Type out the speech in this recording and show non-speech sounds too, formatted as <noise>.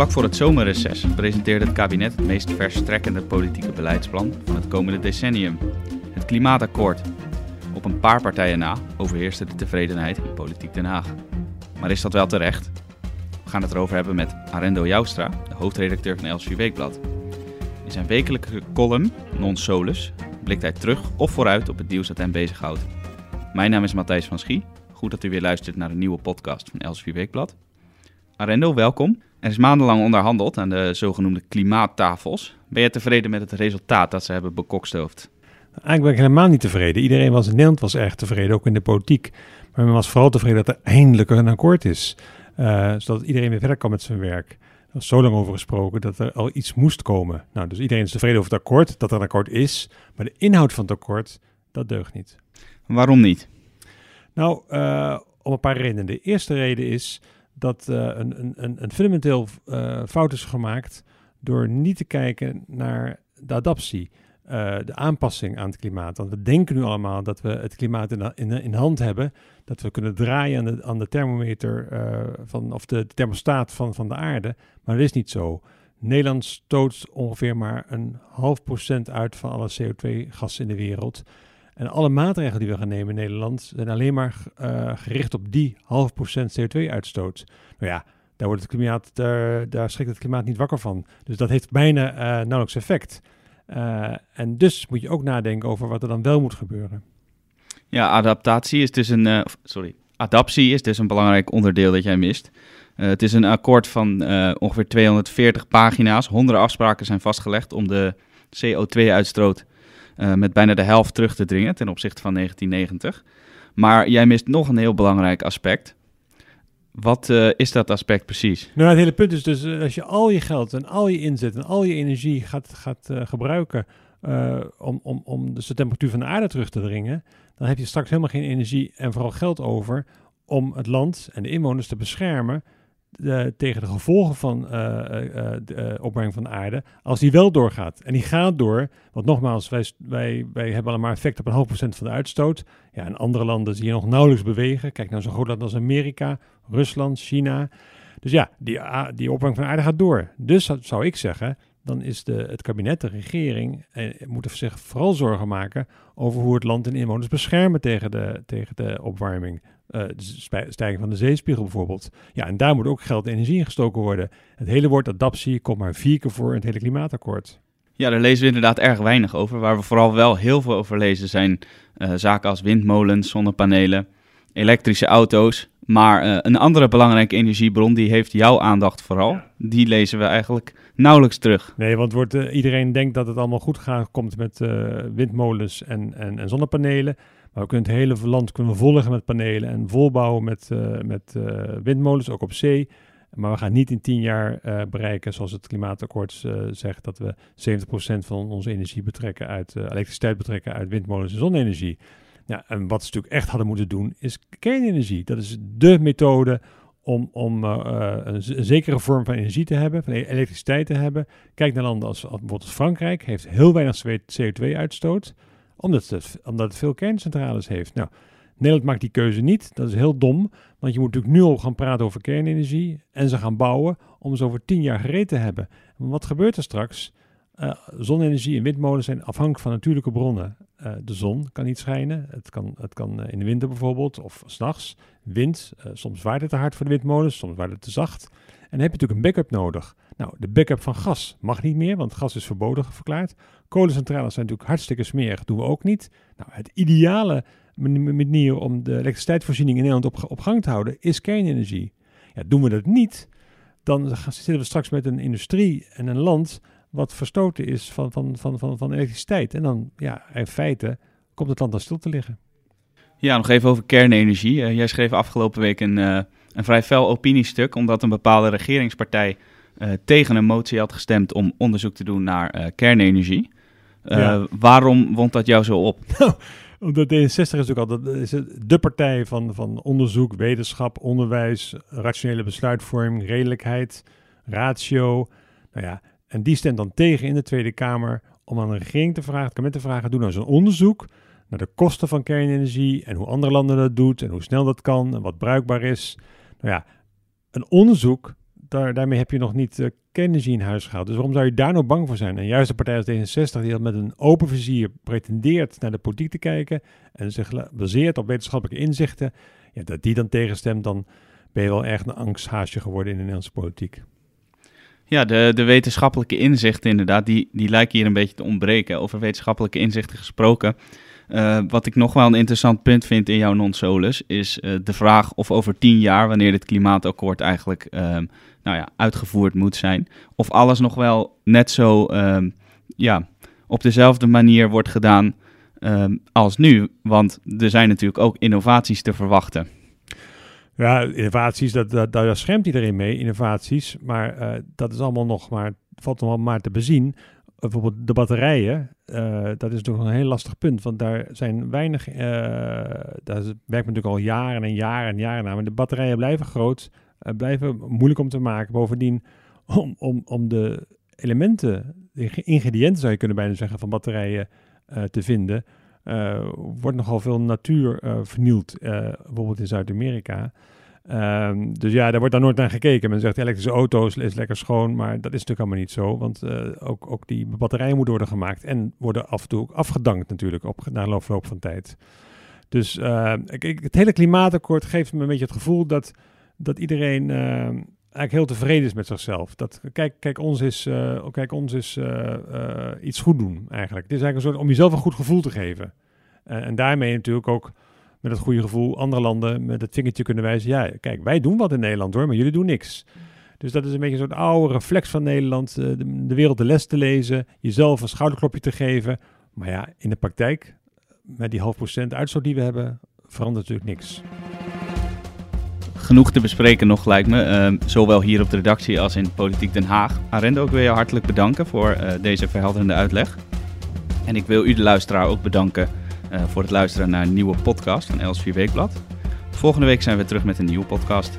Vlak voor het zomerreces presenteerde het kabinet het meest verstrekkende politieke beleidsplan van het komende decennium. Het Klimaatakkoord. Op een paar partijen na overheerste de tevredenheid in politiek Den Haag. Maar is dat wel terecht? We gaan het erover hebben met Arendo Joustra, de hoofdredacteur van Elsevier Weekblad. In zijn wekelijke column, Non Solus, blikt hij terug of vooruit op het nieuws dat hem bezighoudt. Mijn naam is Matthijs van Schie. Goed dat u weer luistert naar een nieuwe podcast van Elsevier Weekblad. Arendo, welkom. Er is maandenlang onderhandeld aan de zogenoemde klimaattafels. Ben je tevreden met het resultaat dat ze hebben bekokstoofd? Eigenlijk ben ik helemaal niet tevreden. Iedereen was in Nederland was erg tevreden, ook in de politiek. Maar men was vooral tevreden dat er eindelijk een akkoord is. Uh, zodat iedereen weer verder kan met zijn werk. Er was zo lang over gesproken dat er al iets moest komen. Nou, dus iedereen is tevreden over het akkoord, dat er een akkoord is. Maar de inhoud van het akkoord, dat deugt niet. Waarom niet? Nou, uh, om een paar redenen. De eerste reden is dat uh, een, een, een, fundamenteel uh, fout is gemaakt door niet te kijken naar de adaptie, uh, de aanpassing aan het klimaat. Want we denken nu allemaal dat we het klimaat in, in, in hand hebben, dat we kunnen draaien aan de, aan de thermometer van, of de, de thermostaat van, van de aarde, maar dat is niet zo. Nederland stoot ongeveer maar een half procent uit van alle CO2-gassen in de wereld. En alle maatregelen die we gaan nemen in Nederland zijn alleen maar uh, gericht op die half procent CO2-uitstoot. Nou ja, daar, wordt het klimaat, daar, daar schrikt het klimaat niet wakker van. Dus dat heeft bijna uh, nauwelijks effect. Uh, en dus moet je ook nadenken over wat er dan wel moet gebeuren. Ja, adaptatie is dus een. sorry. Adaptie is dus een belangrijk onderdeel dat jij mist. het is een akkoord van ongeveer 240 pagina's. Honderden afspraken zijn vastgelegd om de CO2-uitstoot uh, met bijna de helft terug te dringen ten opzichte van 1990. Maar jij mist nog een heel belangrijk aspect. Wat uh, is dat aspect precies? Nou, het hele punt is dus, uh, als je al je geld en al je inzet en al je energie gaat, gaat gebruiken om, om, om dus de temperatuur van de aarde terug te dringen, dan heb je straks helemaal geen energie en vooral geld over om het land en de inwoners te beschermen de, tegen de gevolgen van uh, uh, de opwarming van de aarde, als die wel doorgaat. En die gaat door, want nogmaals, wij, wij, wij hebben allemaal effect op een half procent van de uitstoot. Ja, in andere landen zie je nog nauwelijks bewegen. Kijk naar zo'n groot land als Amerika, Rusland, China. Dus ja, die, die opwarming van de aarde gaat door. Dus zou ik zeggen, dan is de, het kabinet, de regering, eh, moeten zich vooral zorgen maken over hoe het land en inwoners beschermen tegen de, tegen de opwarming. Uh, stijging van de zeespiegel bijvoorbeeld. Ja, en daar moet ook geld en energie in gestoken worden. Het hele woord adaptie komt maar vier keer voor in het hele klimaatakkoord. Ja, daar lezen we inderdaad erg weinig over. Waar we vooral wel heel veel over lezen zijn uh, zaken als windmolens, zonnepanelen, elektrische auto's. Maar uh, een andere belangrijke energiebron, die heeft jouw aandacht vooral. Ja. Die lezen we eigenlijk nauwelijks terug. Nee, want wordt, uh, iedereen denkt dat het allemaal goed gaat, komt met uh, windmolens en, en, en, zonnepanelen. Maar we kunnen het hele land kunnen volgen met panelen en volbouwen met, met windmolens, ook op zee. Maar we gaan niet in tien jaar bereiken, zoals het klimaatakkoord zegt, dat we 70% van onze energie betrekken uit elektriciteit betrekken uit windmolens en zonne-energie. Ja, en wat ze natuurlijk echt hadden moeten doen, is kernenergie. Dat is de methode om, om uh, een, zekere vorm van energie te hebben, van e-, elektriciteit te hebben. Kijk naar landen als, als bijvoorbeeld Frankrijk, heeft heel weinig CO2-uitstoot, omdat het, omdat het veel kerncentrales heeft. Nou, Nederland maakt die keuze niet. Dat is heel dom, want je moet natuurlijk nu al gaan praten over kernenergie en ze gaan bouwen om ze over tien jaar gereed te hebben. Maar wat gebeurt er straks? Uh, zonne-energie en windmolens zijn afhankelijk van natuurlijke bronnen. Uh, de zon kan niet schijnen. Het kan, het kan uh, in de winter bijvoorbeeld of s'nachts. Wind, soms waait het te hard voor de windmolens, soms waait het te zacht. En dan heb je natuurlijk een backup nodig. Nou, de backup van gas mag niet meer, want gas is verboden verklaard. Kolencentrales zijn natuurlijk hartstikke smerig, doen we ook niet. Nou, het ideale manier om de elektriciteitsvoorziening in Nederland op, op gang te houden is kernenergie. Ja, doen we dat niet, dan zitten we straks met een industrie en een land wat verstoten is van, van, van, van, van elektriciteit. En dan, ja, in feite komt het land dan stil te liggen. Ja, nog even over kernenergie. Uh, jij schreef afgelopen week een, uh, een vrij fel opiniestuk, omdat een bepaalde regeringspartij uh, tegen een motie had gestemd om onderzoek te doen naar kernenergie. Ja. Waarom wond dat jou zo op? <laughs> Nou, omdat D66 is natuurlijk altijd is de partij van, van onderzoek, wetenschap, onderwijs, rationele besluitvorming, redelijkheid, ratio. Nou ja, en die stemt dan tegen in de Tweede Kamer om aan de regering te vragen, het kabinet te vragen, doe nou een onderzoek naar de kosten van kernenergie en hoe andere landen dat doen en hoe snel dat kan en wat bruikbaar is. Nou ja, een onderzoek, daar, daarmee heb je nog niet uh, kernenergie in huis gehaald. Dus waarom zou je daar nou bang voor zijn? En juist de partij als D66, die met een open vizier pretendeert naar de politiek te kijken en zich baseert op wetenschappelijke inzichten, ja, dat die dan tegenstemt, dan ben je wel echt een angsthaasje geworden in de Nederlandse politiek. Ja, de, de wetenschappelijke inzichten inderdaad, die, die lijken hier een beetje te ontbreken. Over wetenschappelijke inzichten gesproken. Uh, wat ik nog wel een interessant punt vind in jouw non-solus, is uh, de vraag of over tien jaar, wanneer dit klimaatakkoord eigenlijk uh, nou ja, uitgevoerd moet zijn, of alles nog wel net zo ehm, ja, op dezelfde manier wordt gedaan ehm, als nu. Want er zijn natuurlijk ook innovaties te verwachten. Ja, innovaties, dat, dat, daar schermt iedereen mee, innovaties. Maar uh, dat is allemaal nog maar, valt nog maar te bezien. Bijvoorbeeld de batterijen, uh, dat is toch een heel lastig punt. Want daar zijn weinig, uh, daar werkt natuurlijk al jaren en jaren en jaren naar. Maar de batterijen blijven groot, blijven moeilijk om te maken. Bovendien, om, om, om de elementen, de ingrediënten zou je kunnen bijna zeggen, van batterijen te vinden uh, wordt nogal veel natuur uh, vernield, uh, bijvoorbeeld in Zuid-Amerika. Um, dus ja, daar wordt dan nooit naar gekeken. Men zegt elektrische auto's is lekker schoon, maar dat is natuurlijk allemaal niet zo. Want ook, ook die batterijen moeten worden gemaakt en worden af en toe ook afgedankt natuurlijk op, na loop van tijd. Dus ik, het hele klimaatakkoord geeft me een beetje het gevoel dat, dat iedereen ehm, eigenlijk heel tevreden is met zichzelf. Dat, kijk, kijk, ons is, uh, kijk, ons is uh, uh, iets goed doen eigenlijk. Het is eigenlijk een soort om jezelf een goed gevoel te geven. en daarmee natuurlijk ook met het goede gevoel andere landen met het vingertje kunnen wijzen. Ja, kijk, wij doen wat in Nederland hoor, maar jullie doen niks. Dus dat is een beetje een soort oude reflex van Nederland. De, de, wereld de les te lezen, jezelf een schouderklopje te geven. Maar ja, in de praktijk, met die half procent uitstoot die we hebben, verandert natuurlijk niks genoeg te bespreken nog, lijkt me. Uh, zowel hier op de redactie als in Politiek Den Haag. Arendo, ik wil je hartelijk bedanken voor uh, deze verhelderende uitleg. En ik wil u, de luisteraar, ook bedanken uh, voor het luisteren naar een nieuwe podcast van Els 4 Weekblad. Volgende week zijn we terug met een nieuwe podcast.